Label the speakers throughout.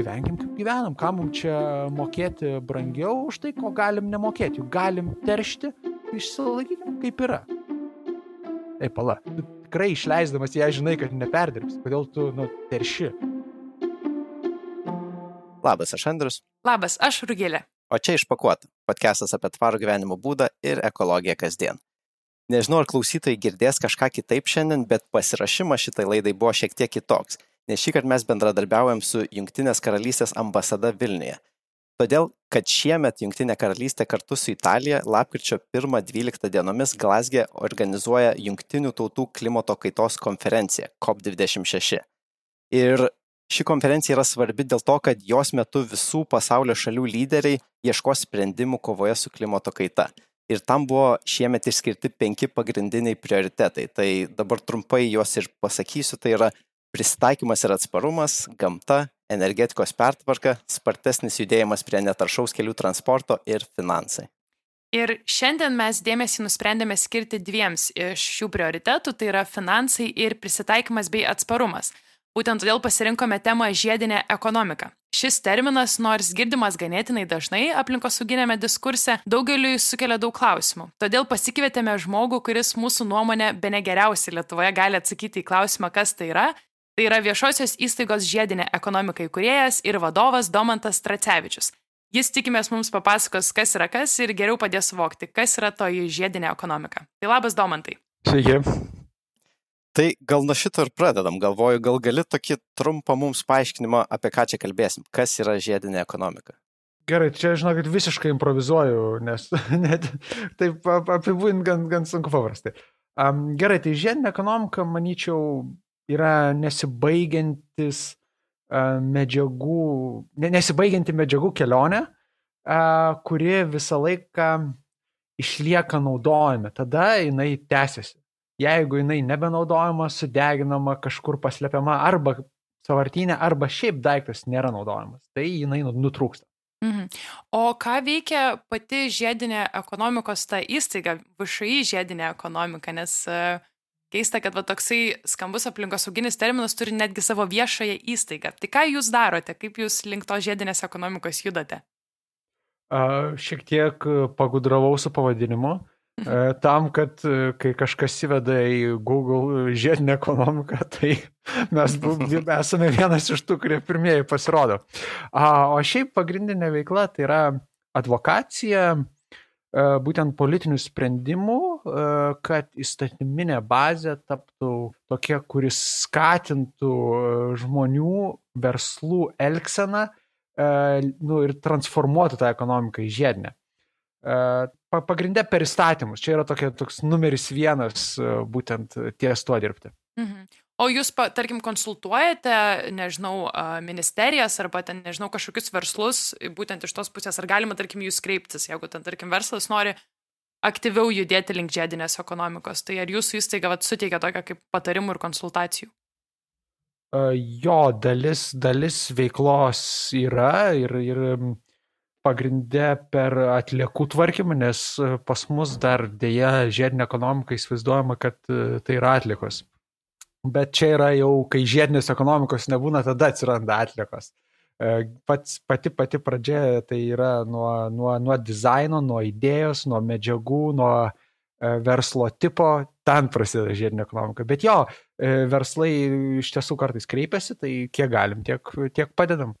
Speaker 1: gyvenkim kaip gyvenam, ką mums čia mokėti brangiau už tai, ko galim nemokėti. Juk galim teršti, išsilaikykim kaip yra. Ei, pala, tu tikrai išleisdamas ją žinai, kad neperdirbs. Kodėl tu, nu, terši?
Speaker 2: Labas, aš Andrius.
Speaker 3: Labas, aš Rugilė.
Speaker 2: O čia išpakuota. Podcastas apie tvarų gyvenimo būdą ir ekologiją kasdien. Nežinau, ar klausytojai girdės kažką kitaip šiandien, bet pasirašymas šitai laidai buvo šiek tiek kitoks, nes šį kartą mes bendradarbiaujam su Junktinės karalystės ambasada Vilniuje. Todėl, kad šiemet Junktinė karalystė kartu su Italija lapkričio 1-12 dienomis Glasgė organizuoja Junktinių tautų klimato kaitos konferenciją COP26. Ir Ši konferencija yra svarbi dėl to, kad jos metu visų pasaulio šalių lyderiai ieškos sprendimų kovoje su klimato kaita. Ir tam buvo šiemet išskirti penki pagrindiniai prioritetai. Tai dabar trumpai juos ir pasakysiu. Tai yra pristaikymas ir atsparumas, gamta, energetikos pertvarka, spartesnis judėjimas prie netaršaus kelių transporto ir finansai.
Speaker 3: Ir šiandien mes dėmesį nusprendėme skirti dviems iš šių prioritetų, tai yra finansai ir prisitaikymas bei atsparumas. Būtent todėl pasirinkome temą žiedinė ekonomika. Šis terminas, nors girdimas ganėtinai dažnai aplinkosauginėme diskurse, daugeliui sukelia daug klausimų. Todėl pasikvietėme žmogų, kuris mūsų nuomonė be negeriausiai Lietuvoje gali atsakyti į klausimą, kas tai yra. Tai yra viešosios įstaigos žiedinė ekonomika įkūrėjas ir vadovas Domantas Tracevičius. Jis tikimės mums papasakos, kas yra kas ir geriau padės suvokti, kas yra toji žiedinė ekonomika. Tai labas, Domantai.
Speaker 1: Sveiki.
Speaker 2: Tai gal nuo šito ir pradedam. Galvoju, gal gali tokį trumpą mums paaiškinimą, apie ką čia kalbėsim. Kas yra žiedinė ekonomika?
Speaker 1: Gerai, čia žinokit visiškai improvizuoju, nes net taip apibūdint gan, gan sunku paprastai. Um, gerai, tai žiedinė ekonomika, manyčiau, yra nesibaigiantis medžiagų, ne, nesibaigianti medžiagų kelionė, kuri visą laiką išlieka naudojami. Tada jinai tęsiasi jeigu jinai nebenaudojama, sudeginama, kažkur paslepiama arba savartinė, arba šiaip daiktas nėra naudojamas, tai jinai nu, nutrūksta.
Speaker 3: Mhm. O ką veikia pati žiedinė ekonomikos ta įstaiga, VŠI žiedinė ekonomika, nes uh, keista, kad va, toksai skambus aplinkosauginis terminas turi netgi savo viešąją įstaigą. Tai ką jūs darote, kaip jūs link to žiedinės ekonomikos judate?
Speaker 1: Uh, šiek tiek pagudravau su pavadinimu. Uh, E, tam, kad e, kai kažkas įveda į Google žiedinę ekonomiką, tai mes esame vienas iš tų, kurie pirmieji pasirodo. O šiaip pagrindinė veikla tai yra advokacija, e, būtent politinių sprendimų, kad įstatyminė bazė taptų tokia, kuris skatintų žmonių, verslų elgseną nu, ir transformuotų tą ekonomiką į žiedinę pagrindė per įstatymus. Čia yra tokia, toks numeris vienas būtent ties tuo dirbti.
Speaker 3: Mhm. O jūs, tarkim, konsultuojate, nežinau, ministerijas arba ten, nežinau, kažkokius verslus, būtent iš tos pusės, ar galima, tarkim, jūs kreiptis, jeigu ten, tarkim, verslas nori aktyviau judėti link žiedinės ekonomikos, tai ar jūsų įstaiga vat, suteikia tokią kaip patarimų ir konsultacijų?
Speaker 1: Jo, dalis, dalis veiklos yra ir, ir pagrinde per atliekų tvarkymą, nes e, pas mus dar dėja žiedinė ekonomika įsivaizduojama, kad e, tai yra atliekos. Bet čia yra jau, kai žiedinės ekonomikos nebūna, tada atsiranda atliekos. E, pats, pati pati pradžia tai yra nuo, nuo, nuo dizaino, nuo idėjos, nuo medžiagų, nuo verslo tipo, ten prasideda žiedinė ekonomika. Bet jo, verslai iš tiesų kartais kreipiasi, tai kiek galim, tiek, tiek padedam.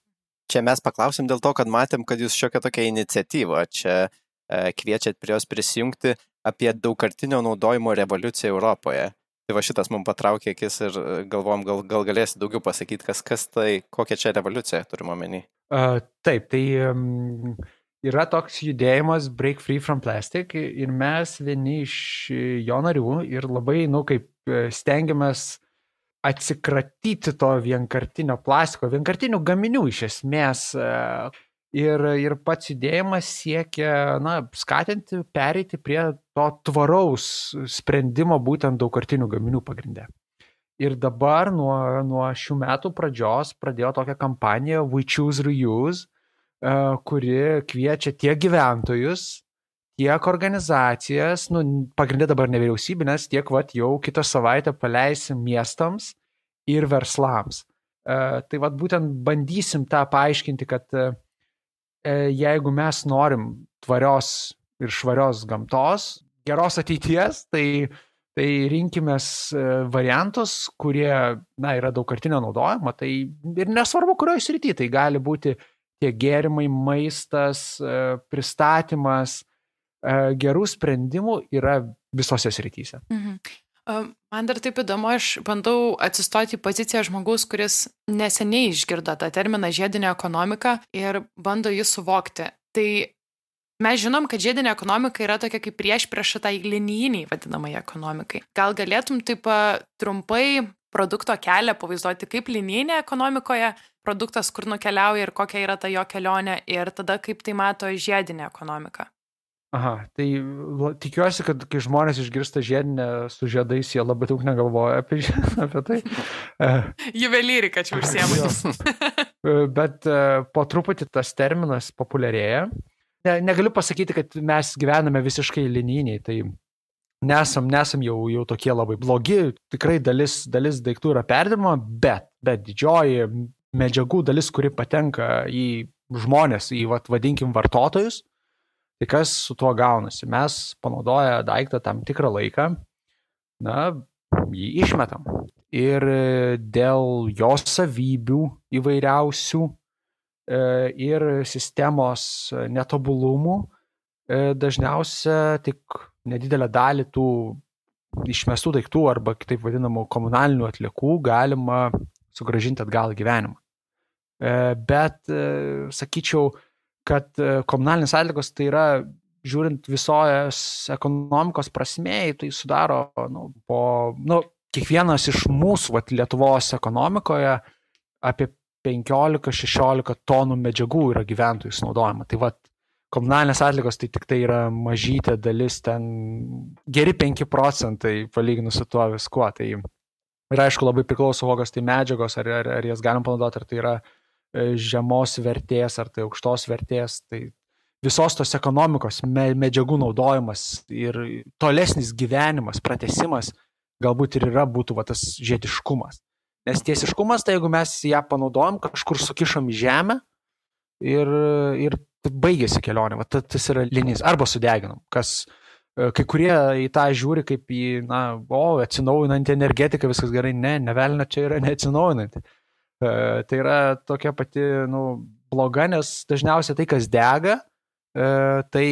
Speaker 2: Čia mes paklausėm dėl to, kad matėm, kad jūs šiokią tokią iniciatyvą čia e, kviečiat prie jos prisijungti apie daugkartinio naudojimo revoliuciją Europoje. Tai va šitas mums patraukė akis ir e, galvom, gal, gal galėsi daugiau pasakyti, kas, kas tai, kokia čia revoliucija turime omeny.
Speaker 1: Uh, taip, tai um, yra toks judėjimas Break Free from Plastic ir mes vieni iš jo narių ir labai, nu, kaip e, stengiamės uh, atsikratyti to vienkartinio plastiko, vienkartinių gaminių iš esmės. E, ir, ir pats judėjimas siekia na, skatinti, pereiti prie to tvaraus sprendimo būtent daugkartinių gaminių pagrindė. Ir dabar nuo, nuo šių metų pradžios pradėjo tokią kampaniją We Choose Reuse, e, kuri kviečia tiek gyventojus, tiek organizacijas, nu, pagrindė dabar nevyriausybinės, tiek vat, jau kitą savaitę paleisim miestams ir verslams. Tai vad būtent bandysim tą paaiškinti, kad jeigu mes norim tvarios ir švarios gamtos, geros ateities, tai, tai rinkimės variantus, kurie, na, yra daugkartinio naudojimo, tai ir nesvarbu, kurioje srityje, tai gali būti tie gėrimai, maistas, pristatymas, gerų sprendimų yra visose srityse. Mhm.
Speaker 3: Man dar taip įdomu, aš bandau atsistoti į poziciją žmogaus, kuris neseniai išgirdo tą terminą žiedinė ekonomika ir bando jį suvokti. Tai mes žinom, kad žiedinė ekonomika yra tokia kaip prieš prieš tai linijiniai vadinamai ekonomikai. Gal galėtum taip trumpai produkto kelią pavaizduoti kaip linijinė ekonomikoje, produktas kur nukeliauja ir kokia yra ta jo kelionė ir tada kaip tai mato žiedinė ekonomika.
Speaker 1: Aha, tai tikiuosi, kad kai žmonės išgirsta žiedinę su žiedais, jie labai daug negalvoja apie, apie tai.
Speaker 3: E, Juvelyrika čia užsiemantis.
Speaker 1: E, bet e, po truputį tas terminas populiarėja. Ne, negaliu pasakyti, kad mes gyvename visiškai linijiniai, tai nesam, nesam jau, jau tokie labai blogi, tikrai dalis, dalis daiktų yra perdirbama, bet, bet didžioji medžiagų dalis, kuri patenka į žmonės, į, vat, vadinkim, vartotojus, Tai kas su tuo gaunasi? Mes panaudoję daiktą tam tikrą laiką, na, jį išmetam. Ir dėl jos savybių įvairiausių e, ir sistemos netobulumų e, dažniausia tik nedidelę dalį tų išmestų daiktų arba kitaip vadinamų komunalinių atliekų galima sugražinti atgal gyvenimą. E, bet, sakyčiau, kad e, komunalinės atlikos tai yra, žiūrint visos ekonomikos prasmėjai, tai sudaro, nu, po, nu, kiekvienas iš mūsų, vat, Lietuvos ekonomikoje apie 15-16 tonų medžiagų yra gyventojų sunaudojama. Tai vat, komunalinės atlikos tai tik tai yra mažytė dalis, ten geri 5 procentai palyginus su tuo viskuo. Tai ir aišku, labai priklauso, kokios tai medžiagos, ar, ar, ar jas galim panaudoti, ar tai yra E, žemos vertės ar tai aukštos vertės, tai visos tos ekonomikos medžiagų naudojimas ir tolesnis gyvenimas, pratesimas galbūt ir yra būtų va, tas žiediškumas. Nes tiesiškumas, tai jeigu mes ją panaudojam, kažkur sukišam į žemę ir, ir baigėsi kelionė, va, tas yra linijas, arba sudeginam, kas e, kai kurie į tą žiūri kaip į, na, o, atsinaujinantį energetiką, viskas gerai, ne, nevelina čia yra neatsinaujinanti. E, tai yra tokia pati, nu, bloga, nes dažniausiai tai, kas dega, e, tai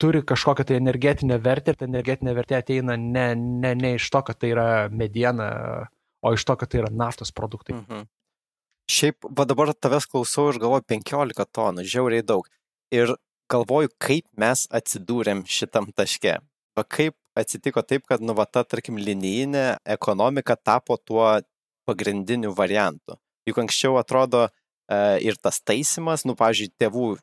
Speaker 1: turi kažkokią tai energetinę vertę ir ta energetinė vertė ateina ne, ne, ne iš to, kad tai yra mediena, o iš to, kad tai yra naftos produktai. Mhm.
Speaker 2: Šiaip, va dabar tavęs klausau ir galvoju 15 tonų, žiauriai daug. Ir galvoju, kaip mes atsidūrėm šitam taške. Va kaip atsitiko taip, kad, nu, va ta, tarkim, linijinė ekonomika tapo tuo pagrindiniu variantu. Juk anksčiau atrodo e, ir tas taisimas, nu, pavyzdžiui, tėvų e,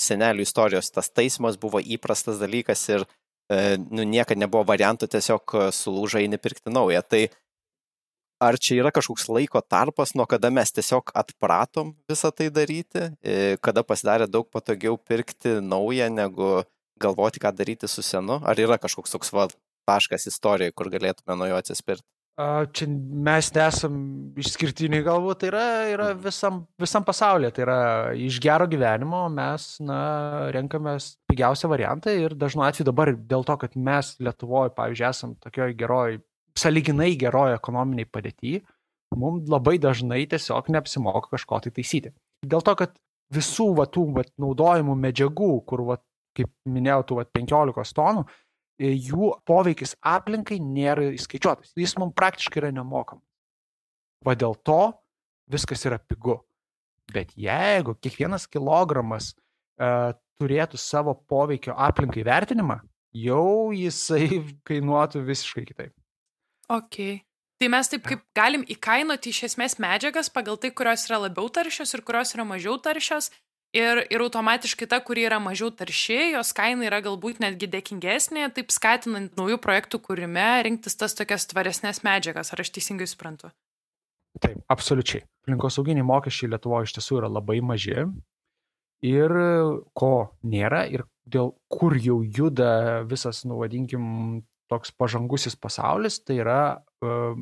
Speaker 2: senelių istorijos, tas taisimas buvo įprastas dalykas ir, e, nu, niekada nebuvo variantų tiesiog sulūžai nepirkti naują. Tai ar čia yra kažkoks laiko tarpas, nuo kada mes tiesiog atpratom visą tai daryti, kada pasidarė daug patogiau pirkti naują, negu galvoti, ką daryti su senu? Ar yra kažkoks toks va, taškas istorijoje, kur galėtume nuo jo atsispirti?
Speaker 1: Čia mes nesam išskirtiniai galbūt, tai yra, yra mhm. visam, visam pasaulyje, tai yra iš gero gyvenimo mes na, renkamės pigiausią variantą ir dažnu atveju dabar dėl to, kad mes Lietuvoje, pavyzdžiui, esam tokioj geroj, saliginai geroj ekonominiai padėtyje, mums labai dažnai tiesiog neapsimoka kažko tai taisyti. Dėl to, kad visų va, tų va, naudojimų medžiagų, kur, va, kaip minėjau, tų va, 15 tonų, jų poveikis aplinkai nėra įskaičiuotas. Jis mums praktiškai yra nemokamas. Va dėl to viskas yra pigu. Bet jeigu kiekvienas kilogramas uh, turėtų savo poveikio aplinkai vertinimą, jau jisai kainuotų visiškai kitaip.
Speaker 3: Ok. Tai mes taip kaip galim įkainoti iš esmės medžiagas pagal tai, kurios yra labiau taršios ir kurios yra mažiau taršios Ir, ir automatiškai ta, kuri yra mažiau tarši, jos kaina yra galbūt netgi dėkingesnė, taip skatinant naujų projektų kūrime rinktis tas tokias tvaresnės medžiagas. Ar aš teisingai suprantu?
Speaker 1: Taip, absoliučiai. Aplinkosauginiai mokesčiai Lietuvoje iš tiesų yra labai maži. Ir ko nėra, ir dėl kur jau juda visas, nu vadinkim, toks pažangusis pasaulis, tai yra uh,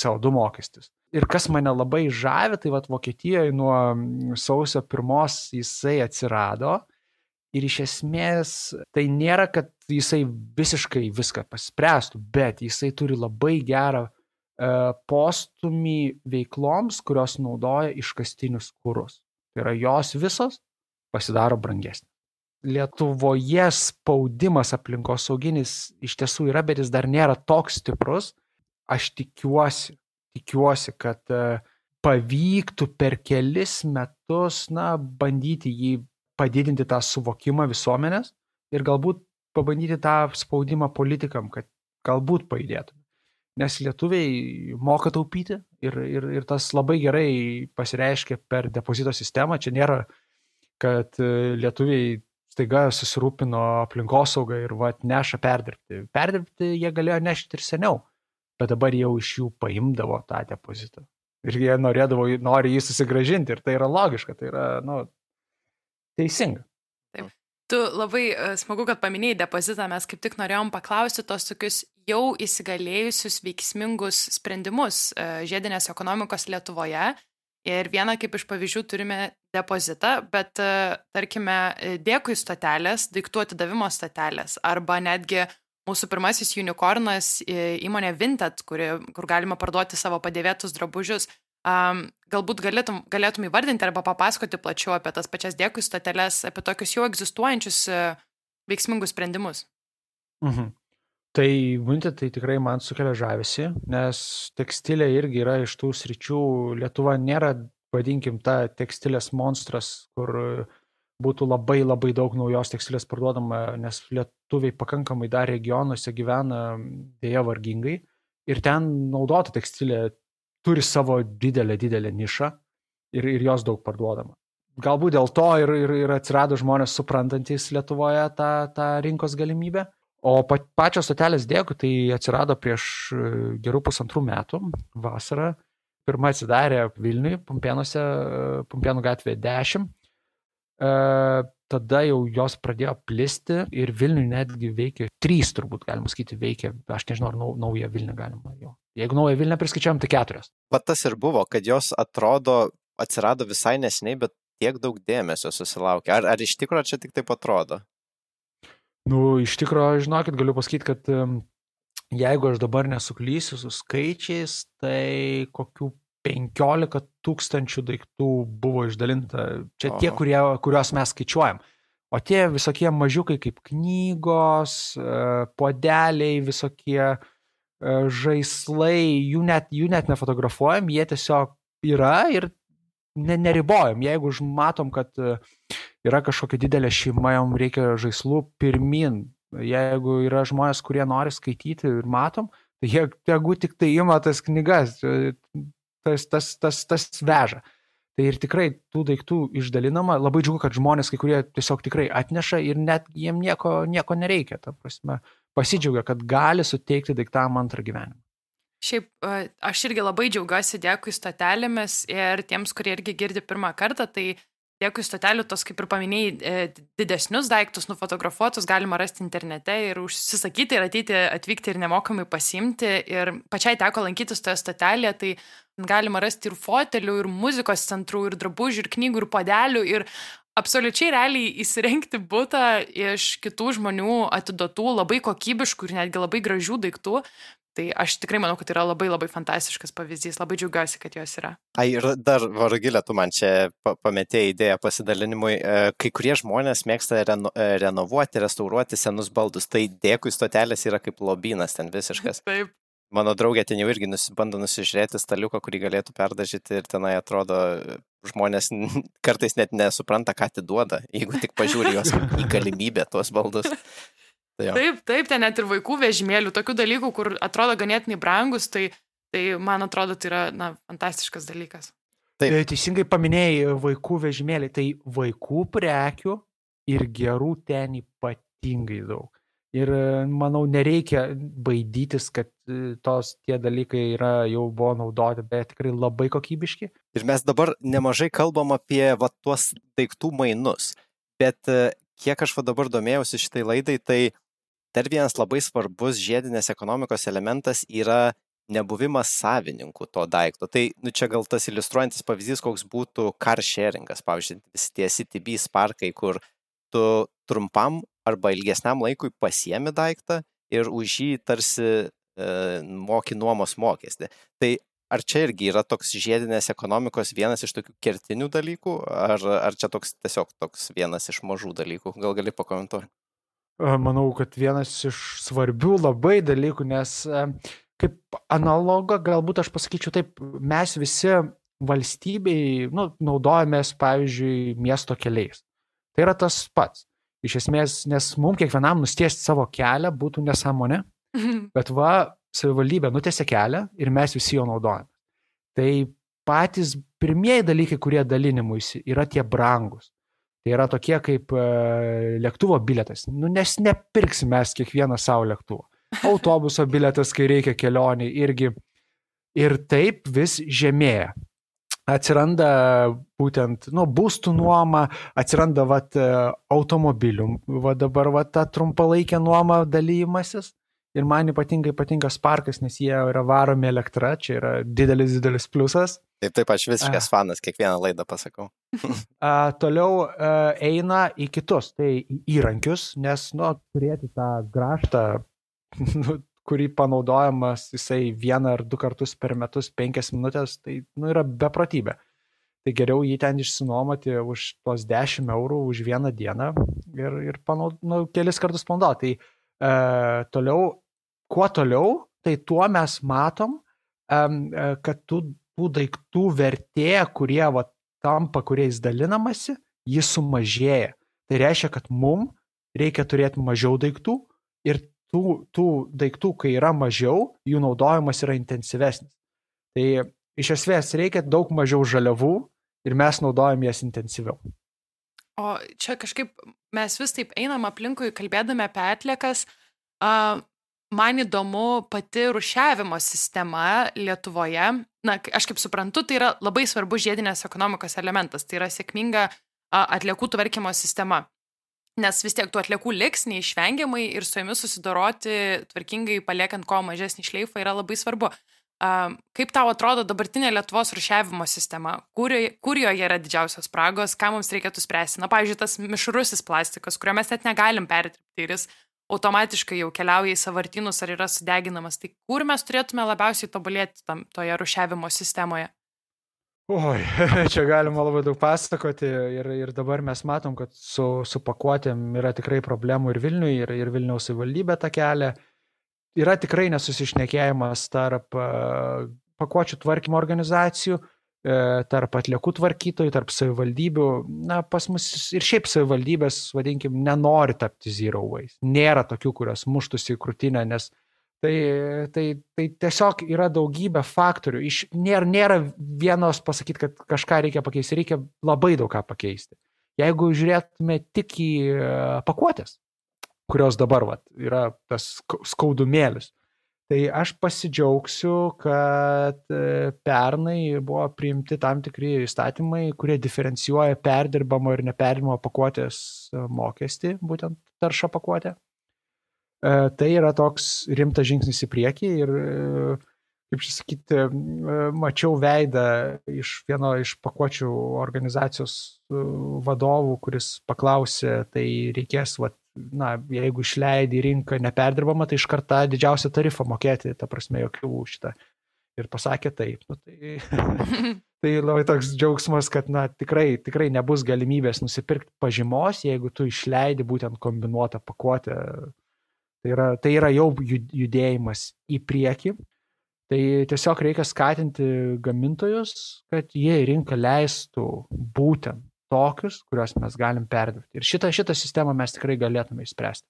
Speaker 1: CO2 mokestis. Ir kas mane labai žavi, tai vad Vokietijoje nuo sausio pirmos jisai atsirado. Ir iš esmės tai nėra, kad jisai visiškai viską paspręstų, bet jisai turi labai gerą e, postumį veikloms, kurios naudoja iškastinius kūrus. Tai yra jos visos pasidaro brangesnės. Lietuvoje spaudimas aplinkosauginis iš tiesų yra, bet jis dar nėra toks stiprus. Aš tikiuosi, tikiuosi, kad e, pavyktų per kelis metus, na, bandyti jį padidinti tą suvokimą visuomenės ir galbūt pabandyti tą spaudimą politikam, kad galbūt pajudėtų. Nes lietuviai moka taupyti ir, ir, ir tas labai gerai pasireiškia per depozito sistemą. Čia nėra, kad e, lietuviai staiga susirūpino aplinkosaugą ir va, neša perdirbti. Perdirbti jie galėjo nešti ir seniau bet dabar jau iš jų paimdavo tą depozitą. Ir jie norėdavo, nori jį susigražinti ir tai yra logiška, tai yra, nu, teisinga.
Speaker 3: Taip. Tu labai uh, smagu, kad paminėjai depozitą, mes kaip tik norėjom paklausti tos tokius jau įsigalėjusius veiksmingus sprendimus uh, žiedinės ekonomikos Lietuvoje. Ir vieną kaip iš pavyzdžių turime depozitą, bet uh, tarkime, dėkui stotelės, daiktų atidavimo stotelės arba netgi Mūsų pirmasis unicornas įmonė Vinted, kuri, kur galima parduoti savo padėvėtus drabužius. Um, galbūt galėtum, galėtum įvardinti arba papasakoti plačiau apie tas pačias dėkui stoteles, apie tokius jau egzistuojančius uh, veiksmingus sprendimus.
Speaker 1: Mhm. Tai Vinted tai tikrai man sukelia žavesi, nes tekstilė irgi yra iš tų sričių, Lietuva nėra, vadinkim, ta tekstilės monstras, kur uh, būtų labai labai daug naujos tekstilės parduodama, nes lietuviai pakankamai dar regionuose gyvena dėja vargingai ir ten naudota tekstilė turi savo didelę, didelę nišą ir, ir jos daug parduodama. Galbūt dėl to ir, ir, ir atsirado žmonės suprantantis Lietuvoje tą, tą rinkos galimybę. O pačios stotelės dėkui tai atsirado prieš e, gerų pusantrų metų, vasarą. Pirma atsidarė Vilniui, Pumpėnuose, Pumpėnų gatvėje 10 E, tada jau jos pradėjo plisti ir Vilniui netgi veikia, trys turbūt galima sakyti veikia, aš nežinau, ar nau, naują Vilnių galima jau. Jeigu naują Vilnių priskaičiuojam, tai keturios.
Speaker 2: Pat tas ir buvo, kad jos atrodo, atsirado visai nesiniai, bet tiek daug dėmesio susilaukia. Ar, ar iš tikrųjų čia tik taip atrodo?
Speaker 1: Nu, iš tikrųjų, žinokit, galiu pasakyti, kad jeigu aš dabar nesuklysiu su skaičiais, tai kokių 15 tūkstančių daiktų buvo išdalinta. Čia Aha. tie, kurie, kuriuos mes skaičiuojam. O tie visokie mažiukai kaip knygos, e, podeliai, visokie e, žaislai, jų net, jų net nefotografuojam, jie tiesiog yra ir ne, neribojam. Jeigu matom, kad e, yra kažkokia didelė šeima, jom reikia žaislų pirmin. Jeigu yra žmonės, kurie nori skaityti ir matom, tai jie tegu tik tai ima tas knygas tas, tas, tas, tas veža. Tai ir tikrai tų daiktų išdalinama, labai džiugu, kad žmonės kai kurie tiesiog tikrai atneša ir net jiem nieko, nieko nereikia, ta prasme, pasidžiaugia, kad gali suteikti daiktam antrą gyvenimą.
Speaker 3: Šiaip aš irgi labai džiaugiuosi dėkui stotelėmis ir tiems, kurie irgi girdi pirmą kartą, tai dėkui stotelių, tos kaip ir paminėjai, e, didesnius daiktus nufotografuotus galima rasti internete ir užsisakyti ir ateiti, atvykti ir nemokamai pasimti. Ir pačiai teko lankytis toje stotelėje, tai galima rasti ir fotelių, ir muzikos centrų, ir drabužių, ir knygų, ir podelių. Ir absoliučiai realiai įsirengti būtą iš kitų žmonių atiduotų labai kokybiškų ir netgi labai gražių daiktų. Tai aš tikrai manau, kad tai yra labai labai fantastiškas pavyzdys, labai džiaugiuosi, kad jos yra.
Speaker 2: Ai, ir dar, Varugilė, tu man čia pametėjai idėją pasidalinimui. E, kai kurie žmonės mėgsta reno, e, renovuoti, restauruoti senus baldus, tai dėkui stotelės yra kaip lobynas ten visiškas.
Speaker 3: Taip.
Speaker 2: Mano draugė ten jau irgi nusibando nusižiūrėti staliuką, kurį galėtų perdažyti ir tenai atrodo, žmonės kartais net nesupranta, ką atiduoda, jeigu tik pažiūri juos į galimybę tuos baldus.
Speaker 3: Tai jo. taip, taip, ten net ir vaikų vežimėlių, tokių dalykų, kur atrodo ganėtinai brangus, tai, tai man atrodo, tai yra na, fantastiškas dalykas.
Speaker 1: Taip. E, teisingai paminėjai vaikų vežimėlį, tai vaikų prekių ir gerų ten ypatingai daug. Ir e, manau, nereikia baidytis, kad e, tos tie dalykai yra, jau buvo naudoti, bet tikrai labai kokybiški.
Speaker 2: Ir mes dabar nemažai kalbam apie va, tuos daiktų mainus. Bet e, kiek aš va dabar domėjausi šitai laidai, tai dar vienas labai svarbus žiedinės ekonomikos elementas yra nebuvimas savininkų to daikto. Tai nu, čia gal tas iliustruojantis pavyzdys, koks būtų car sharingas, pavyzdžiui, tie CTB sparkai, kur tu trumpam arba ilgesniam laikui pasiemi daiktą ir už jį tarsi e, moki nuomos mokestį. Tai ar čia irgi yra toks žiedinės ekonomikos vienas iš tokių kertinių dalykų, ar, ar čia toks tiesiog toks vienas iš mažų dalykų? Gal gali pakomentuoti?
Speaker 1: Manau, kad vienas iš svarbių labai dalykų, nes kaip analogą, galbūt aš pasakyčiau taip, mes visi valstybei nu, naudojamės, pavyzdžiui, miesto keliais. Tai yra tas pats. Iš esmės, nes mums kiekvienam nustiesti savo kelią būtų nesąmonė, bet va, savivaldybė nutėsi kelią ir mes visi jo naudojame. Tai patys pirmieji dalykai, kurie dalinimuisi, yra tie brangus. Tai yra tokie kaip e, lėktuvo biletas. Nu, nes nepirksim mes kiekvieną savo lėktuvą. Autobuso biletas, kai reikia kelionį, irgi. Ir taip vis žemėja. Atsiranda būtent, nu, būstų nuoma, atsiranda, vat, e, automobilių, va dabar, va, ta trumpalaikė nuoma dalymasis. Ir man ypatingai patinka Sparkas, nes jie yra varomi elektra, čia yra didelis, didelis pliusas.
Speaker 2: Taip, taip, aš visiškas a. fanas, kiekvieną laidą pasakau.
Speaker 1: a, toliau a, eina į kitus, tai įrankius, nes, nu, turėti tą graštą, nu, kurį panaudojamas jisai vieną ar du kartus per metus, penkias minutės, tai, nu, yra beprotybė. Tai geriau jį ten išsinuomoti už tos 10 eurų už vieną dieną ir, ir panaud, nu, kelis kartus panaudoti. Tai e, toliau, kuo toliau, tai tuo mes matom, e, kad tų, tų daiktų vertė, kurie va, tampa, kuriais dalinamasi, jis sumažėja. Tai reiškia, kad mum reikia turėti mažiau daiktų ir tų, tų daiktų, kai yra mažiau, jų naudojimas yra intensyvesnis. Tai iš esmės reikia daug mažiau žaliavų ir mes naudojam jas intensyviau.
Speaker 3: O čia kažkaip mes vis taip einam aplinkui, kalbėdami apie atliekas. Uh, man įdomu pati rušiavimo sistema Lietuvoje. Na, aš kaip suprantu, tai yra labai svarbus žiedinės ekonomikos elementas. Tai yra sėkminga atliekų tvarkymo sistema. Nes vis tiek tų atliekų liks neišvengiamai ir su jomis susidoroti tvarkingai paliekant kuo mažesnį šleifą yra labai svarbu. Kaip tau atrodo dabartinė Lietuvos rušiavimo sistema? Kur, kur joje yra didžiausios spragos, ką mums reikėtų spręsti? Na, pavyzdžiui, tas mišrusis plastikas, kurio mes net negalim perdirbti ir jis automatiškai jau keliauja į savartynus ar yra sudeginamas. Tai kur mes turėtume labiausiai tobulėti tam, toje rušiavimo sistemoje?
Speaker 1: Oi, čia galima labai daug pasakoti ir, ir dabar mes matom, kad su, su pakuotėm yra tikrai problemų ir Vilniui, ir, ir Vilniaus įvaldybė tą kelią. Yra tikrai nesusišnekėjimas tarp pakuočių tvarkymo organizacijų, e, tarp atliekų tvarkytojų, tarp savivaldybių. Na, pas mus ir šiaip savivaldybės, vadinkim, nenori tapti zero waste. Nėra tokių, kurios muštųsi į krūtinę, nes tai, tai, tai tiesiog yra daugybė faktorių. Iš, nėra, nėra vienos pasakyti, kad kažką reikia pakeisti, reikia labai daug ką pakeisti. Jeigu žiūrėtume tik į pakuotės, kurios dabar vat, yra tas skaudumėlis. Tai aš pasidžiaugsiu, kad e, pernai buvo priimti tam tikri įstatymai, kurie diferencijuoja perdirbamo ir neperdirbamo pakuotės e, mokestį, būtent taršą pakuotę. E, tai yra toks rimtas žingsnis į priekį ir, kaip čia sakyti, mačiau veidą iš vieno iš pakuočių organizacijos vadovų, kuris paklausė, tai reikės vat, na, jeigu išleidi į rinką neperdirbamą, tai iš karto didžiausią tarifą mokėti, ta prasme, jokių šitą. Ir pasakė taip. Nu, tai, tai labai toks džiaugsmas, kad na, tikrai, tikrai nebus galimybės nusipirkti pažymos, jeigu tu išleidi būtent kombinuotą pakuotę. Tai yra, tai yra jau judėjimas į priekį. Tai tiesiog reikia skatinti gamintojus, kad jie į rinką leistų būtent tokius, kuriuos mes galim perdirbti. Ir šitą, šitą sistemą mes tikrai galėtume išspręsti.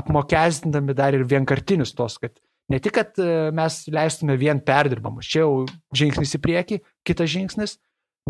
Speaker 1: Apmokestindami dar ir vienkartinius tos, kad ne tik, kad e, mes leistume vien perdirbamus, čia jau žingsnis į priekį, kitas žingsnis,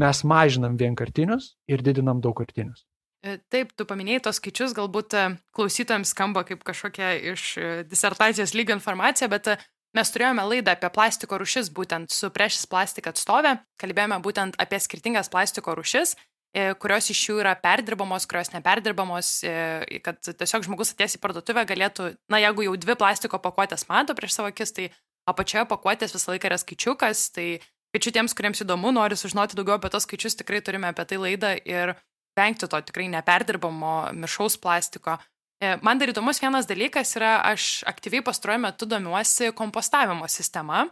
Speaker 1: mes mažinam vienkartinius ir didinam daugkartinius.
Speaker 3: E, taip, tu paminėjai tos skaičius, galbūt e, klausytojams skamba kaip kažkokia iš disertacijos lygio informacija, bet mes turėjome laidą apie plastiko rušis būtent su priešis plastik atstovė, kalbėjome būtent apie skirtingas plastiko rušis E, kurios iš jų yra perdirbamos, kurios neperdirbamos, e, kad tiesiog žmogus atėjęs į parduotuvę galėtų, na jeigu jau dvi plastiko pakuotės mato prieš savo akis, tai apačioje pakuotės visą laiką yra skaičiukas, tai kviečiu tiems, kuriems įdomu, nori sužinoti daugiau apie tos skaičius, tikrai turime apie tai laidą ir vengti to tikrai neperdirbamo mišaus plastiko. E, man dar įdomus vienas dalykas yra, aš aktyviai pastaruoju metu domiuosi kompostavimo sistema,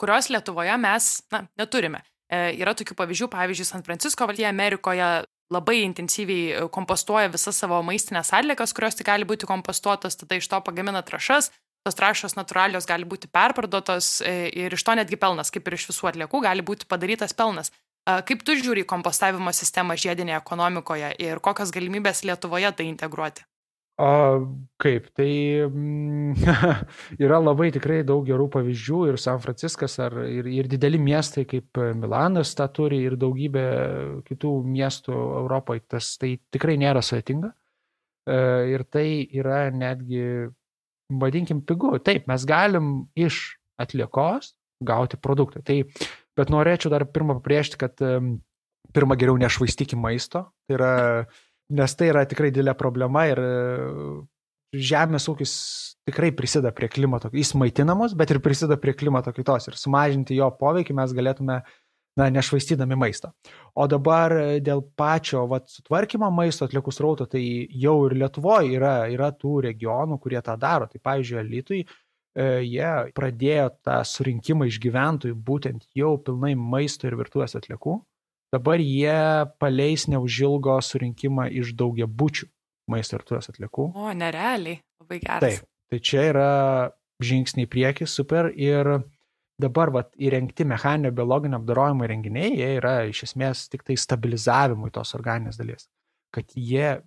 Speaker 3: kurios Lietuvoje mes na, neturime. E, yra tokių pavyzdžių, pavyzdžiui, San Francisko valdyje Amerikoje labai intensyviai e, kompostuoja visas savo maistinės atliekas, kurios tik gali būti kompostuotos, tada iš to pagamina trašas, tos trašos natūralios gali būti perparduotos e, ir iš to netgi pelnas, kaip ir iš visų atliekų, gali būti padarytas pelnas. Kaip tu žiūri kompostavimo sistemą žiedinėje ekonomikoje ir kokios galimybės Lietuvoje tai integruoti?
Speaker 1: O kaip, tai mm, yra labai tikrai daug gerų pavyzdžių ir San Franciskas, ar, ir, ir dideli miestai kaip Milanas tą turi ir daugybė kitų miestų Europoje, tas tai tikrai nėra sudėtinga. E, ir tai yra netgi, vadinkim, pigu. Taip, mes galim iš atliekos gauti produktą. Tai, bet norėčiau dar pirmą pabrėžti, kad pirmą geriau nešvaistykim maisto. Tai yra nes tai yra tikrai didelė problema ir e, žemės ūkis tikrai prisideda prie klimato, jis maitinamos, bet ir prisideda prie klimato kaitos ir sumažinti jo poveikį mes galėtume, na, nešvaistydami maisto. O dabar dėl pačio vat, sutvarkymo maisto atliekų srauto, tai jau ir Lietuvoje yra, yra tų regionų, kurie tą daro. Tai pavyzdžiui, Lietuvai e, jie pradėjo tą surinkimą iš gyventojų būtent jau pilnai maisto ir virtuvės atliekų. Dabar jie paleis neužilgo surinkimą iš daugia bučių maisto ir tuos atliekų.
Speaker 3: O, nerealiai, labai gerai.
Speaker 1: Taip, tai čia yra žingsniai prieki, super. Ir dabar vat, įrengti mechaninio biologinio apdarojimo įrenginiai, jie yra iš esmės tik tai stabilizavimui tos organinės dalies. Kad jie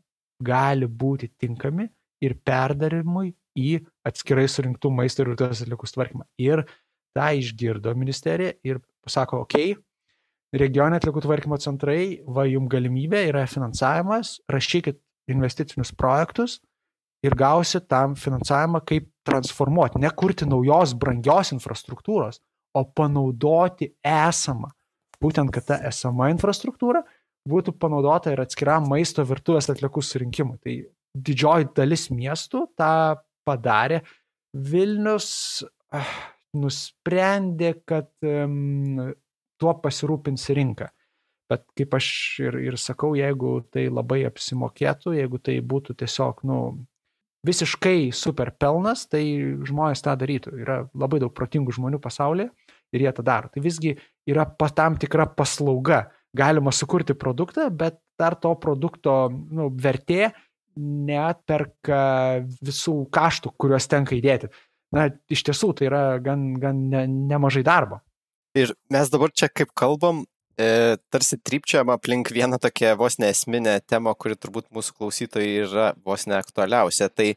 Speaker 1: gali būti tinkami ir perdarimui į atskirai surinktų maisto ir tuos atliekų tvarkymą. Ir tą išgirdo ministerija ir pasako, okei, okay, regionė atliekų tvarkymo centrai, va jums galimybė, yra finansavimas, rašykit investicinius projektus ir gausit tam finansavimą, kaip transformuoti, nekurti naujos brangios infrastruktūros, o panaudoti esamą. Būtent, kad ta esama infrastruktūra būtų panaudota ir atskiram maisto virtuvės atliekų surinkimui. Tai didžioji dalis miestų tą padarė. Vilnius ah, nusprendė, kad um, tuo pasirūpins rinka. Bet kaip aš ir, ir sakau, jeigu tai labai apsimokėtų, jeigu tai būtų tiesiog, nu, visiškai super pelnas, tai žmonės tą darytų. Yra labai daug protingų žmonių pasaulyje ir jie tą daro. Tai visgi yra tam tikra paslauga. Galima sukurti produktą, bet dar to produkto nu, vertė neatperka visų kaštų, kuriuos tenka įdėti. Na, iš tiesų tai yra gan, gan ne, nemažai darbo.
Speaker 2: Ir mes dabar čia kaip kalbam, e, tarsi trypčiam aplink vieną tokią vos neesminę temą, kuri turbūt mūsų klausytojai yra vos neaktualiausia. Tai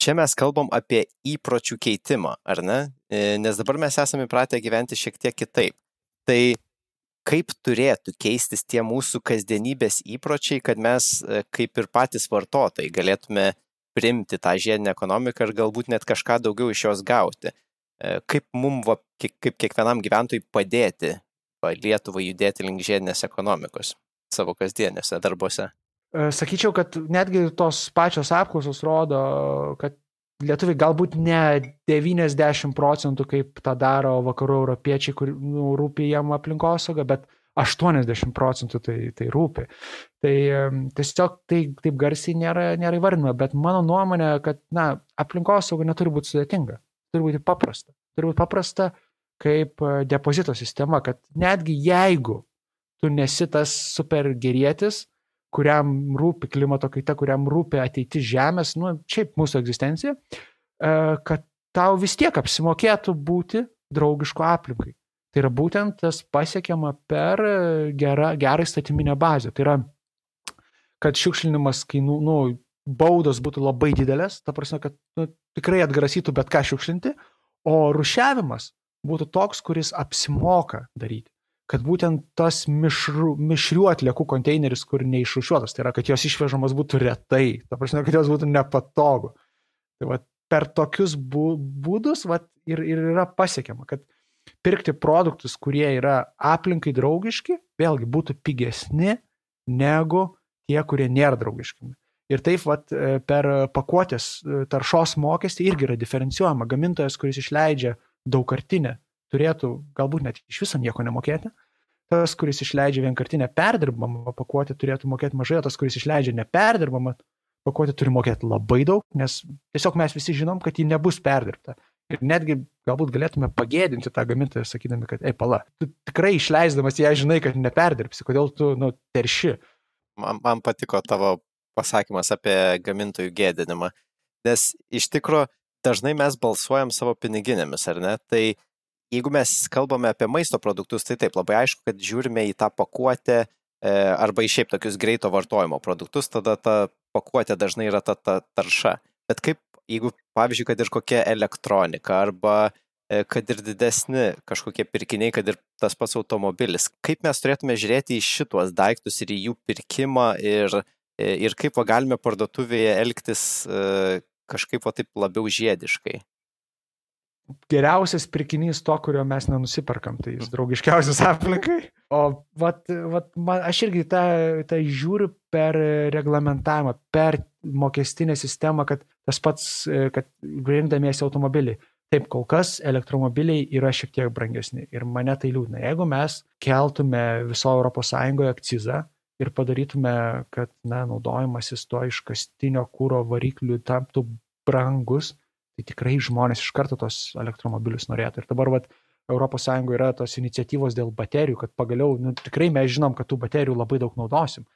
Speaker 2: čia mes kalbam apie įpročių keitimą, ar ne? E, nes dabar mes esame įpratę gyventi šiek tiek kitaip. Tai kaip turėtų keistis tie mūsų kasdienybės įpročiai, kad mes e, kaip ir patys vartotojai galėtume primti tą žiedinę ekonomiką ir galbūt net kažką daugiau iš jos gauti. E, kaip mums, kaip kiekvienam gyventojui padėti Lietuvai judėti link žiedinės ekonomikos savo kasdienėse darbuose?
Speaker 1: E, sakyčiau, kad netgi tos pačios apklausos rodo, kad lietuviai galbūt ne 90 procentų, kaip tą daro vakarų europiečiai, kur nu, rūpi jam aplinkosauga, bet 80 procentų tai, tai rūpi. Tai tiesiog tai taip garsiai nėra, nėra įvardinama, bet mano nuomonė, kad na, aplinkosauga neturi būti sudėtinga turi būti paprasta. Turi būti paprasta kaip e, depozito sistema, kad netgi jeigu tu nesi tas super gerėtis, kuriam rūpi klimato kaita, kuriam rūpi ateitis Žemės, nu, šiaip mūsų egzistencija, e, kad tau vis tiek apsimokėtų būti draugišku aplinkai. Tai yra būtent tas pasiekiama per gerą, gerą įstatyminę bazę. Tai yra, kad šiukšlinimas kainų, nu, baudos būtų labai didelės, ta prasme, kad nu, tikrai atgrasytų bet ką šiukšlinti, o rušiavimas būtų toks, kuris apsimoka daryti. Kad būtent tas mišrų, mišrių atliekų konteineris, kur neišrušiuotas, tai yra, kad jos išvežamas būtų retai, ta prasme, kad jos būtų nepatogu. Tai va, per tokius būdus va, ir, ir yra pasiekiama, kad pirkti produktus, kurie yra aplinkai draugiški, vėlgi būtų pigesni negu tie, kurie nėra draugiški. Ir taip vat, e, per pakuotės e, taršos mokestį irgi yra diferencijuojama. Gamintojas, kuris išleidžia daugkartinė, turėtų galbūt net iš viso nieko nemokėti. Tas, kuris išleidžia vienkartinę perdirbamą pakuotę, turėtų mokėti mažai, o tas, kuris išleidžia neperdirbamą pakuotę, turi mokėti labai daug, nes tiesiog mes visi žinom, kad ji nebus perdirbta. Ir netgi galbūt galėtume pagėdinti tą gamintoją, sakydami, kad, ei, pala, tu tikrai išleisdamas ją žinai, kad neperdirbsi, kodėl tu, nu, terši.
Speaker 2: Man, man patiko tavo pasakymas apie gamintojų gėdinimą, nes iš tikrųjų dažnai mes balsuojam savo piniginėmis, ar ne? Tai jeigu mes kalbame apie maisto produktus, tai taip, labai aišku, kad žiūrime į tą pakuotę e, arba į šiaip tokius greito vartojimo produktus, tada ta pakuotė dažnai yra ta, ta tarša. Bet kaip, jeigu, pavyzdžiui, kad ir kokia elektronika arba e, kad ir didesni kažkokie pirkiniai, kad ir tas pats automobilis, kaip mes turėtume žiūrėti į šituos daiktus ir į jų pirkimą ir, e, ir kaip va, galime parduotuvėje elgtis kažkaip va taip labiau žiediškai
Speaker 1: geriausias pirkinys to, kurio mes nenusiperkam, tai jis draugiškiausias aplinkai. O vat, vat, man, aš irgi tą, tą žiūriu per reglamentavimą, per mokestinę sistemą, kad tas pats, kad rinkdamiesi automobilį. Taip, kol kas elektromobiliai yra šiek tiek brangesni ir mane tai liūdna. Jeigu mes keltume viso ES akcizą ir padarytume, kad na, naudojimasis to iškastinio kūro variklių taptų brangus, tai tikrai žmonės iš karto tos elektromobilius norėtų. Ir dabar vat, ES yra tos iniciatyvos dėl baterijų, kad pagaliau, nu, tikrai mes žinom, kad tų baterijų labai daug naudosim.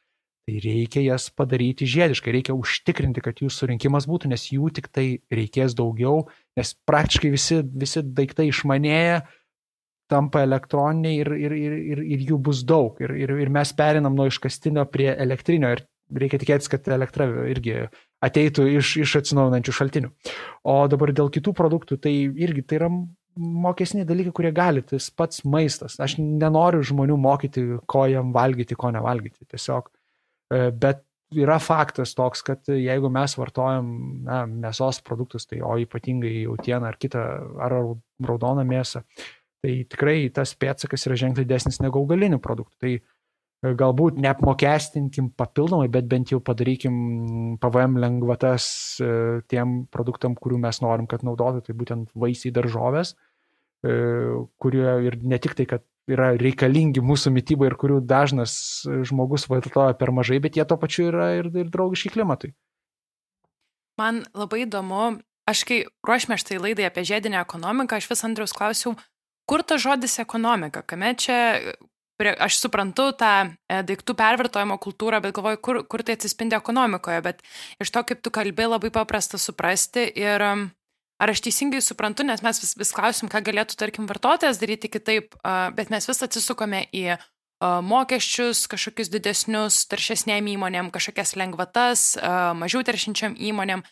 Speaker 1: Tai reikia jas padaryti žiediškai, reikia užtikrinti, kad jų surinkimas būtų, nes jų tik tai reikės daugiau, nes praktiškai visi, visi daiktai išmanėja, tampa elektroniniai ir, ir, ir, ir, ir jų bus daug. Ir, ir, ir mes perinam nuo iškastinio prie elektrinio ir reikia tikėtis, kad elektra irgi ateitų iš, iš atsinaujinančių šaltinių. O dabar dėl kitų produktų, tai irgi tai yra mokesniai dalykai, kurie gali, tas pats maistas. Aš nenoriu žmonių mokyti, ko jam valgyti, ko nevalgyti. Tiesiog. E, bet yra faktas toks, kad jeigu mes vartojam na, mėsos produktus, tai o ypatingai jautieną ar kitą, ar raudoną mėsą, tai tikrai tas pėtsakas yra ženkliai didesnis negu augalinių produktų. Tai galbūt neapmokestinkim papildomai, bet bent jau padarykim PVM lengvatas e, tiem produktam, kurių mes norim, kad naudotų, tai būtent vaisiai daržovės, e, kurie ir ne tik tai, kad yra reikalingi mūsų mytybai ir kurių dažnas žmogus vartoja per mažai, bet jie to pačiu yra ir, ir draugiški klimatui.
Speaker 3: Man labai įdomu, aš kai ruošime štai laidai apie žiedinę ekonomiką, aš vis Andriaus klausiau, kur ta žodis ekonomika, kame čia, aš suprantu tą e, daiktų pervartojimo kultūrą, bet galvoju, kur, kur tai atsispindi ekonomikoje, bet iš to, kaip tu kalbė, labai paprasta suprasti ir ar aš teisingai suprantu, nes mes vis, vis klausim, ką galėtų, tarkim, vartotojas daryti kitaip, bet mes vis atsisukame į mokesčius, kažkokius didesnius taršesnėm įmonėm, kažkokias lengvatas, mažiau teršinčiam įmonėm.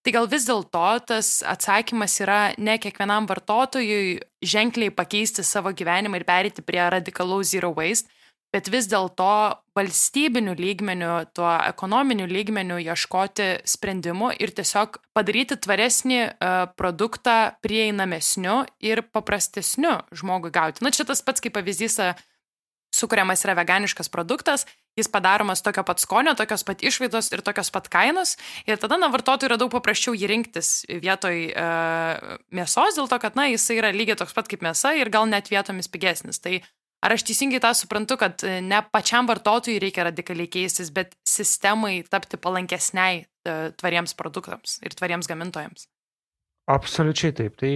Speaker 3: Tai gal vis dėlto tas atsakymas yra ne kiekvienam vartotojui ženkliai pakeisti savo gyvenimą ir perėti prie radikalaus zero waste, bet vis dėlto valstybinių lygmenių, tuo ekonominiu lygmeniu ieškoti sprendimų ir tiesiog padaryti tvaresnį uh, produktą prieinamesniu ir paprastesniu žmogui gauti. Na, čia tas pats kaip pavyzdys uh, sukuriamas yra veganiškas produktas, jis padaromas tokio pat skonio, tokios pat išvaidos ir tokios pat kainos. Ir tada, na, vartotojui yra daug paprasčiau jį rinktis vietoj e, mėsos, dėl to, kad, na, jis yra lygiai toks pat kaip mėsa ir gal net vietomis pigesnis. Tai ar aš teisingai tą suprantu, kad e, ne pačiam vartotojui reikia radikaliai keistis, bet sistemai tapti palankesniai e, tvariems produktams ir tvariems gamintojams?
Speaker 1: Absoliučiai taip. Tai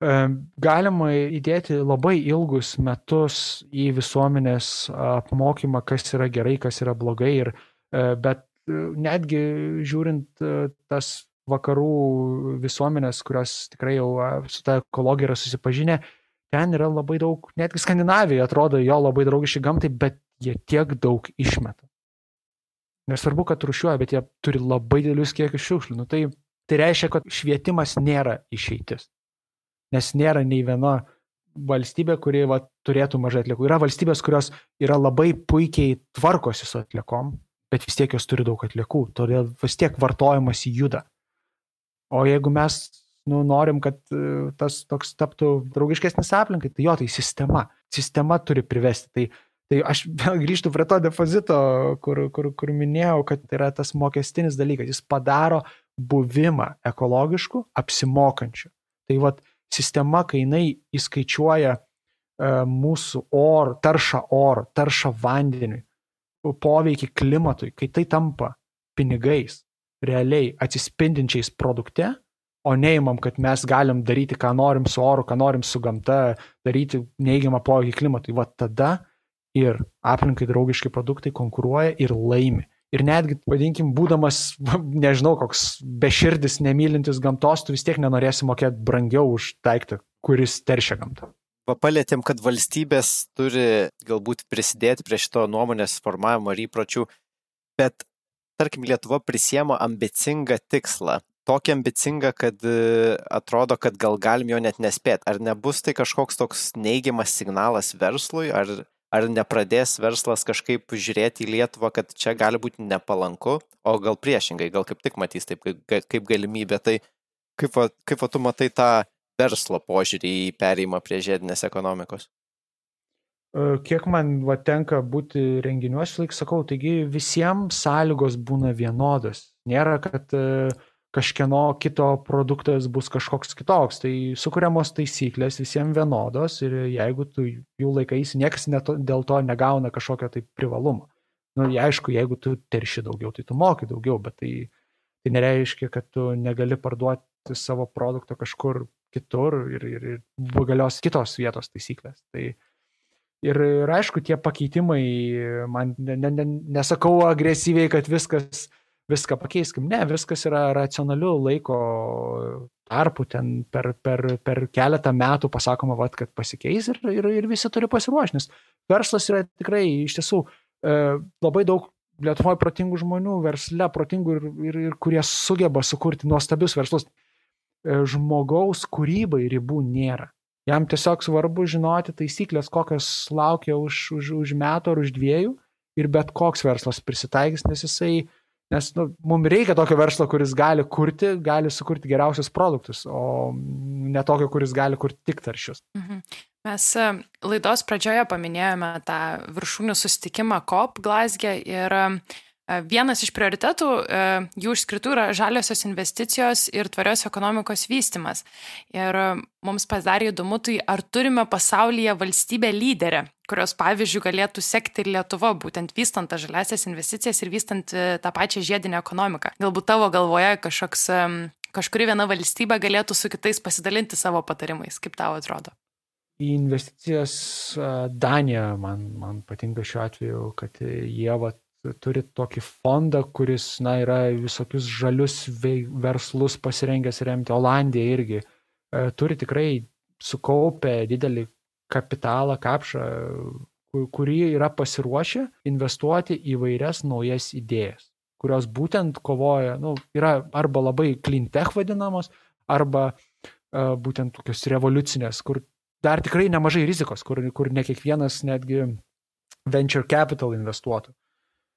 Speaker 1: Galima įdėti labai ilgus metus į visuomenės apmokymą, kas yra gerai, kas yra blogai, ir, e, bet e, netgi žiūrint e, tas vakarų visuomenės, kurios tikrai jau su ta ekologija yra susipažinę, ten yra labai daug, netgi Skandinavija atrodo jo labai draugiški gamtai, bet jie tiek daug išmeta. Nesvarbu, kad rušiuoja, bet jie turi labai didelius kiekius šiukšlių. Nu, tai, tai reiškia, kad švietimas nėra išeitis nes nėra nei viena valstybė, kuri va, turėtų mažai atliekų. Yra valstybės, kurios yra labai puikiai tvarkosi su atliekom, bet vis tiek jos turi daug atliekų, todėl vis tiek vartojimas juda. O jeigu mes nu, norim, kad e, tas toks taptų draugiškesnis aplinkai, tai jo, tai sistema. Sistema turi privesti. Tai, tai aš vėl grįžtu prie to depozito, kur, kur, kur minėjau, kad tai yra tas mokestinis dalykas. Jis padaro buvimą ekologišku, apsimokančiu. Tai vad, sistema, kai jinai įskaičiuoja e, mūsų orą, taršą orą, taršą vandeniui, poveikį klimatui, kai tai tampa pinigais, realiai atsispindinčiais produkte, o neįmam, kad mes galim daryti, ką norim su oru, ką norim su gamta, daryti neigiamą poveikį klimatui, va tada ir aplinkai draugiški produktai konkuruoja ir laimi. Ir netgi, vadinkim, būdamas, nežinau, koks beširdis, nemylintis gamtos, tu vis tiek nenorėsi mokėti brangiau už daiktą, kuris teršia gamtą.
Speaker 2: Papalėtėm, kad valstybės turi galbūt prisidėti prie šito nuomonės formavimo ir įpročių, bet tarkim, Lietuva prisiemo ambicingą tikslą tokį ambicingą, kad e, atrodo, kad gal galim jo net nespėt. Ar nebus tai kažkoks toks neigiamas signalas verslui, ar, ar nepradės verslas kažkaip žiūrėti į Lietuvą, kad čia gali būti nepalanku, o gal priešingai, gal kaip tik matys taip kaip, galimybė. Tai kaip, kaip tu matai tą verslo požiūrį į perėjimą prie žiedinės ekonomikos?
Speaker 1: E, kiek man va, tenka būti renginiuose, laik sakau, taigi visiems sąlygos būna vienodos. Nėra, kad uh, kažkieno kito produktas bus kažkoks kitoks. Tai sukūriamos taisyklės visiems vienodos ir jeigu tu jų laikaisi, niekas neto, dėl to negauna kažkokio tai privalumo. Na, nu, aišku, jeigu tu terši daugiau, tai tu moki daugiau, bet tai, tai nereiškia, kad tu negali parduoti savo produkto kažkur kitur ir, ir, ir galios kitos vietos taisyklės. Tai, Ir, ir aišku, tie pakeitimai, man ne, ne, nesakau agresyviai, kad viskas viską pakeiskim. Ne, viskas yra racionaliu laiko tarpu, ten per, per, per keletą metų pasakoma, vat, kad pasikeis ir, ir, ir visi turi pasiruošti, nes verslas yra tikrai iš tiesų e, labai daug Lietuvoje protingų žmonių, versle protingų ir, ir, ir kurie sugeba sukurti nuostabius verslus. E, žmogaus kūrybai ribų nėra. Jam tiesiog svarbu žinoti taisyklės, kokios laukia už, už, už metų ar už dviejų ir bet koks verslas prisitaikys, nes jisai Nes nu, mums reikia tokio verslo, kuris gali kurti, gali sukurti geriausius produktus, o ne tokio, kuris gali kurti tik taršius. Mhm.
Speaker 3: Mes e, laidos pradžioje paminėjome tą viršūnių susitikimą COP Glasgė ir uh, Vienas iš prioritetų jų išskirtų yra žaliosios investicijos ir tvarios ekonomikos vystimas. Ir mums pasidarė įdomu, tai ar turime pasaulyje valstybę lyderę, kurios pavyzdžių galėtų sekti ir Lietuva, būtent vystant tas žaliasias investicijas ir vystant e, tą pačią žiedinę ekonomiką. Galbūt tavo galvoje kažkoks, kažkuri viena valstybė galėtų su kitais pasidalinti savo patarimais, kaip tau atrodo?
Speaker 1: į investicijas Danija man, man patinka šiuo atveju, kad jie vat, turi tokį fondą, kuris, na, yra visokius žalius verslus pasirengęs remti. Olandija irgi e, turi tikrai sukaupę didelį kapitalą, kapšą, kurį yra pasiruošę investuoti į vairias naujas idėjas, kurios būtent kovoja, nu, yra arba labai clean tech vadinamos, arba uh, būtent tokios revoliucinės, kur dar tikrai nemažai rizikos, kur, kur ne kiekvienas netgi venture capital investuotų.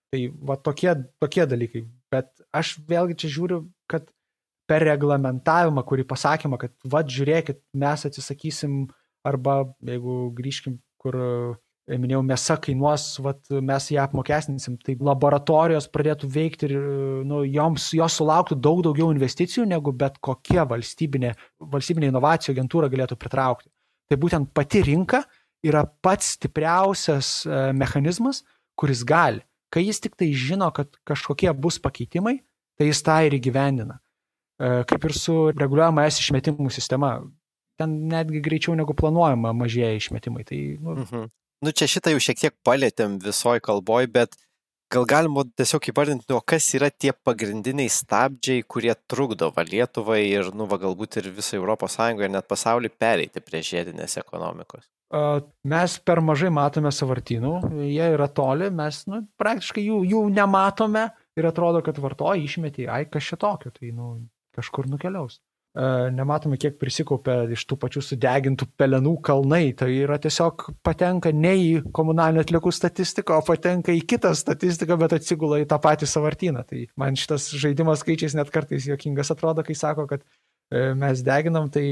Speaker 1: Tai va tokie, tokie dalykai. Bet aš vėlgi čia žiūriu, kad per reglamentavimą, kurį pasakymą, kad va žiūrėkit, mes atsisakysim arba jeigu grįžkim, kur e, minėjau, mėsa kainuos, vat, mes ją apmokestinsim, tai laboratorijos pradėtų veikti ir nu, joms, jos sulauktų daug daugiau investicijų, negu bet kokia valstybinė, valstybinė inovacijų agentūra galėtų pritraukti. Tai būtent pati rinka yra pats stipriausias e, mechanizmas, kuris gali Kai jis tik tai žino, kad kažkokie bus pakeitimai, tai jis tą ir įgyvendina. E, kaip ir su reguliuojama es išmetimų sistema. Ten netgi greičiau negu planuojama mažėja išmetimai. Tai,
Speaker 2: nu... Mhm. nu čia šitą jau šiek tiek palėtėm visoji kalboj, bet gal galima tiesiog įvardinti, nu, kas yra tie pagrindiniai stabdžiai, kurie trukdo va Lietuvai ir, nu, va, galbūt ir visai Europos Sąjungoje, net pasauliu pereiti prie žiedinės ekonomikos.
Speaker 1: Mes per mažai matome savartynų, jie yra toli, mes nu, praktiškai jų, jų nematome ir atrodo, kad vartoji išmetį, ai kas čia tokio, tai nu, kažkur nukeliaus. Nematome, kiek prisikaupia iš tų pačių sudegintų pelenų kalnai. Tai yra tiesiog patenka ne į komunalinių atlikų statistiką, o patenka į kitą statistiką, bet atsigula į tą patį savartyną. Tai man šitas žaidimas skaičiais net kartais jokingas atrodo, kai sako, kad E, mes deginam, tai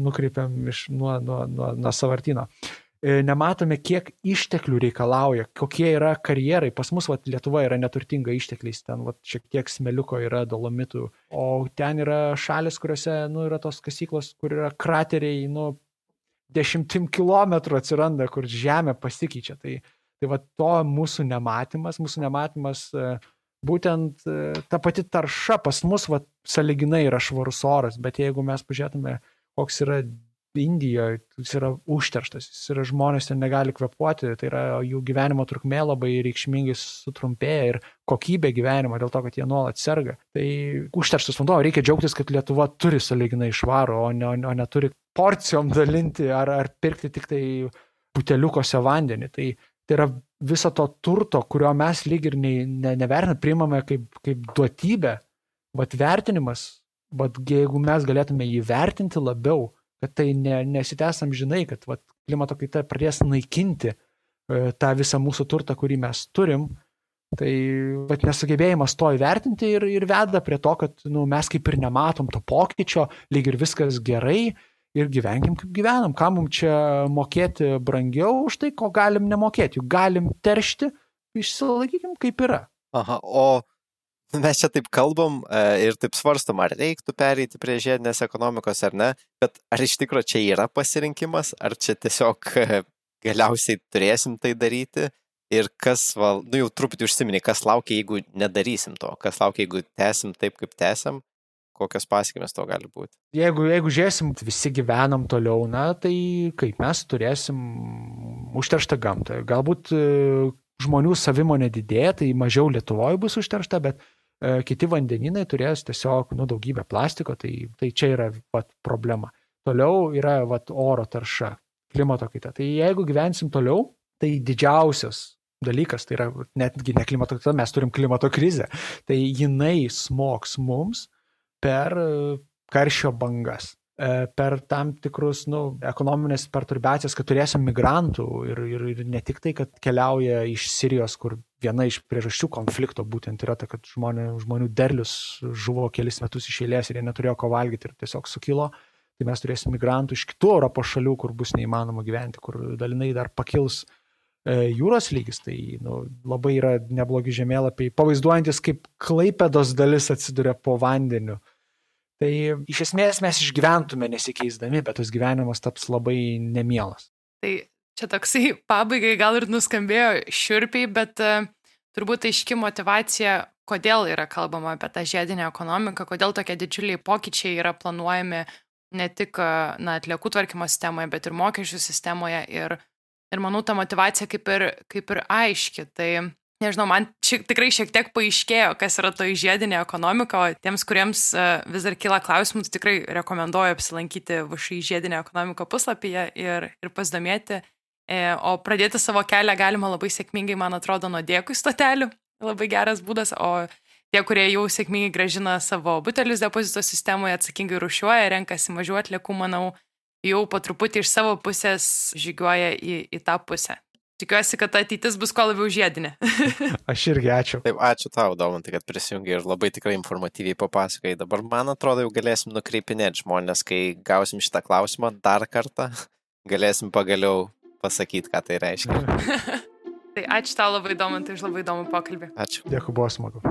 Speaker 1: nukreipiam iš, nuo, nuo, nuo, nuo savartino. e, nematome, kiek išteklių reikalauja, kokie yra karjerai. Pas mus vat, Lietuva yra neturtinga ištekliais, ten vat, šiek tiek smeliuko yra dolomitų, o ten yra šalis, kuriuose nu, yra tos kasyklos, kur yra krateriai, nu, dešimtim kilometrų atsiranda, kur žemė pasikeičia. Tai, tai va to mūsų nematymas, mūsų nematymas uh, būtent e, ta pati tarša pas mus, va, saliginai yra švarus oras, bet jeigu mes pažiūrėtume, koks yra Indijoje, jis yra užterštas, jis yra žmonės ten negali kvepuoti, tai yra jų gyvenimo trukmė labai reikšmingai sutrumpėja ir kokybė gyvenimo dėl to, kad jie nuolat serga. Tai užterštas vanduo, reikia džiaugtis, kad Lietuva turi saliginai švarų, o ne, o neturi porcijom dalinti ar, ar pirkti tik tai buteliukose vandenį. Tai Tai yra viso to turto, kurio mes lyg ir ne, ne, nevertiname, priimame kaip, kaip duotybę, bet vertinimas, bet jeigu mes galėtume jį vertinti labiau, kad tai ne, nesitęsam žinai, kad vat, klimato kaita pradės naikinti e, tą visą mūsų turtą, kurį mes turim, tai vat, nesugebėjimas to įvertinti ir, ir veda prie to, kad nu, mes kaip ir nematom to pokyčio, lyg ir viskas gerai, ir gyvenkim kaip gyvenam. Kam mums čia mokėti brangiau už tai, ko galim nemokėti. Juk galim teršti, išsilaikykim kaip yra.
Speaker 2: Aha, o mes čia taip kalbam e, ir taip svarstom, ar reiktų pereiti prie žiedinės ekonomikos ar ne, bet ar iš tikrųjų čia yra pasirinkimas, ar čia tiesiog e, galiausiai turėsim tai daryti ir kas, val, nu jau truputį užsiminė, kas laukia, jeigu nedarysim to, kas laukia, jeigu tęsim taip, kaip tęsim kokios pasiekmes to gali būti.
Speaker 1: Jeigu, jeigu žiūrėsim, visi gyvenam toliau, na, tai kaip mes turėsim užterštą gamtą. Galbūt e, žmonių savimonė didėja, tai mažiau Lietuvoje bus užteršta, bet kiti vandeninai turės tiesiog nu, daugybę plastiko, tai, tai čia yra vat, problema. Toliau yra vat, oro tarša, klimato kaita. Tai jeigu gyvensim toliau, tai didžiausias dalykas, tai yra netgi ne klimato kaita, mes turim klimato krizę, tai jinai smoks mums per e, karščio bangas, e, per tam tikrus nu, ekonominės perturbacijas, kad turėsim migrantų ir, ir, ir ne tik tai, kad keliauja iš Sirijos, kur viena iš priežasčių konflikto būtent yra ta, kad žmonė, žmonių derlius žuvo kelis metus iš eilės ir jie neturėjo ko valgyti ir tiesiog sukilo. Tai mes turėsim migrantų iš kitų Europos šalių, kur bus neįmanoma gyventi, kur dalinai dar pakils e, jūros lygis, tai nu, labai yra neblogi žemėlapiai, pavaizduojantis, kaip klaipėdos dalis atsiduria po vandeniu. Tai iš esmės mes išgyventume nesikeisdami, bet tas gyvenimas taps labai nemielas.
Speaker 3: Tai čia toksai pabaigai gal ir nuskambėjo šiurpiai, bet uh, turbūt aiški motivacija, kodėl yra kalbama apie tą žiedinę ekonomiką, kodėl tokie didžiuliai pokyčiai yra planuojami ne tik na, atliekų tvarkymo sistemoje, bet ir mokesčių sistemoje. Ir, ir manau, ta motivacija kaip ir, kaip ir aiški. Tai nežinau, man šiek, tikrai šiek tiek paaiškėjo, kas yra to žiedinė ekonomika, o tiems, kuriems uh, vis dar kyla klausimų, tai tikrai rekomenduoju apsilankyti VŠI žiedinę ekonomiką puslapyje ir, ir pasidomėti. E, o pradėti savo kelią galima labai sėkmingai, man atrodo, nuo dėkui stotelių. Labai geras būdas, o tie, kurie jau sėkmingai gražina savo butelius depozito sistemoje, atsakingai rušiuoja, renkasi mažiau atliekų, manau, jau po truputį iš savo pusės žygiuoja į, į tą pusę tikiuosi, kad ateitis bus kuo labiau žiedinė.
Speaker 1: Aš irgi ačiū.
Speaker 2: Taip, ačiū tau, Domantai, kad prisijungi ir labai tikrai informatyviai papasakai. Dabar, man atrodo, jau galėsim nukreipinėti žmonės, kai gausim šitą klausimą dar kartą, galėsim pagaliau pasakyti, ką tai reiškia.
Speaker 3: tai ačiū tau labai, Domantai, už labai įdomų pokalbį.
Speaker 2: Ačiū.
Speaker 1: Dėkui, buvo smagu.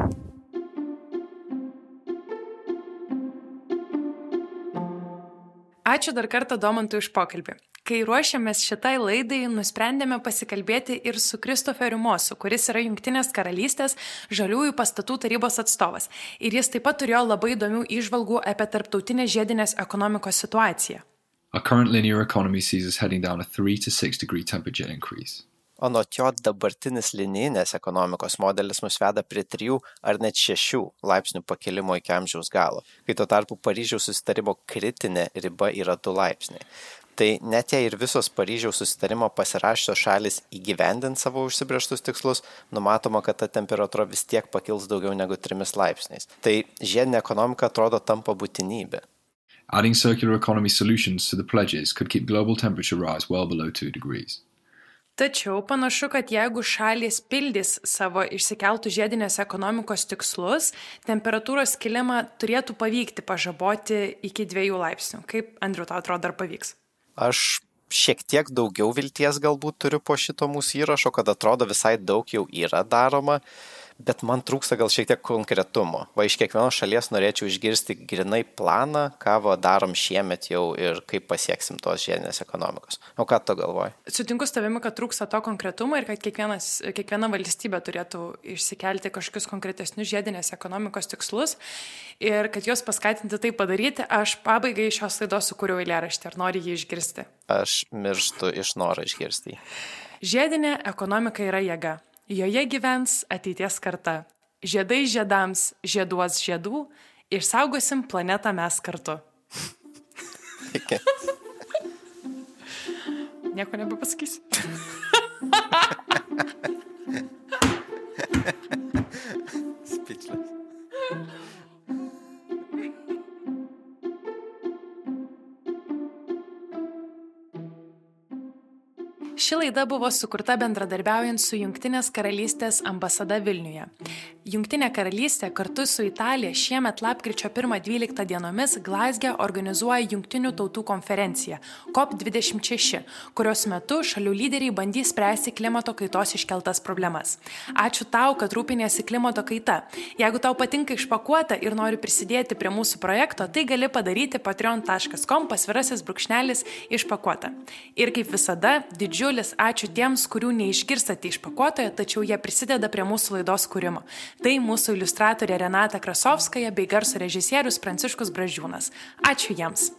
Speaker 3: Ačiū dar kartą Domantui už pokalbį. Kai ruošiamės šitai laidai, nusprendėme pasikalbėti ir su Kristoferiu Mosu, kuris yra Junktinės karalystės žaliųjų pastatų tarybos atstovas. Ir jis taip pat turėjo labai įdomių išvalgų apie tarptautinę žiedinės ekonomikos situaciją.
Speaker 4: Our current linear economy sees us heading down a 3 to 6 degree temperature increase.
Speaker 2: Anot jo dabartinis linijinės ekonomikos modelis mus veda prie 3 ar net 6 laipsnių pakilimo iki amžiaus galo, kai tuo tarpu Paryžiaus susitarimo kritinė riba yra 2 laipsniai. Tai net jei ir visos Paryžiaus susitarimo pasirašytos šalis įgyvendint savo užsibrieštus tikslus, numatoma, kad ta temperatūra vis tiek pakils daugiau negu 3 laipsniais. Tai žiedinė ekonomika atrodo tampa būtinybė.
Speaker 4: Adding circular economy solutions to the pledges could keep global temperature rise well below 2 degrees.
Speaker 3: Tačiau panašu, kad jeigu šalis pildys savo išsikeltų žiedinės ekonomikos tikslus, temperatūros kilimą turėtų pavykti pažaboti iki dviejų laipsnių. Kaip, Andriu, tau atrodo, ar pavyks?
Speaker 2: Aš šiek tiek daugiau vilties galbūt turiu po šito mūsų įrašo, kad atrodo visai daug jau yra daroma. Uh, bet man trūksta gal šiek tiek konkretumo. Va iš kiekvienos šalies norėčiau išgirsti grinai planą, ką va darom šiemet jau ir kaip pasieksim tos žiedinės ekonomikos. O ką tu galvoji?
Speaker 3: Sutinku su tavimi, kad trūksta to konkretumo ir kad kiekviena valstybė turėtų išsikelti kažkokius konkretesnius žiedinės ekonomikos tikslus ir kad juos paskatinti tai padaryti. Aš pabaigai šios laidos sukūriau eilėraštį, ar nori jį išgirsti?
Speaker 2: Aš mirštu iš noro išgirsti.
Speaker 3: Žiedinė ekonomika yra jėga. Joje gyvens ateities karta. Žiedai žiedams žieduos žiedų, išsaugosim planetą mes kartu. Nieko nebepasakysiu. Ši laida buvo sukurta bendradarbiaujant su Junktinės karalystės ambasada Vilniuje. Junktinė karalystė kartu su Italija šiemet lapkričio 1-12 dienomis Glasge organizuoja Junktinių tautų konferenciją COP26, kurios metu šalių lyderiai bandys spręsti klimato kaitos iškeltas problemas. Ačiū tau, kad rūpinėsi klimato kaita. Jeigu tau patinka išpakuota ir nori prisidėti prie mūsų projekto, tai gali padaryti patreon.com pasvirasis brūkšnelis išpakuota. Ir kaip visada, didžiulis ačiū tiems, kurių neišgirstate išpakuotoje, tačiau jie prisideda prie mūsų laidos kūrimo. Tai mūsų iliustratorė Renata Krasovskaja bei garso režisierius Pranciškus Bražiūnas. Ačiū jiems.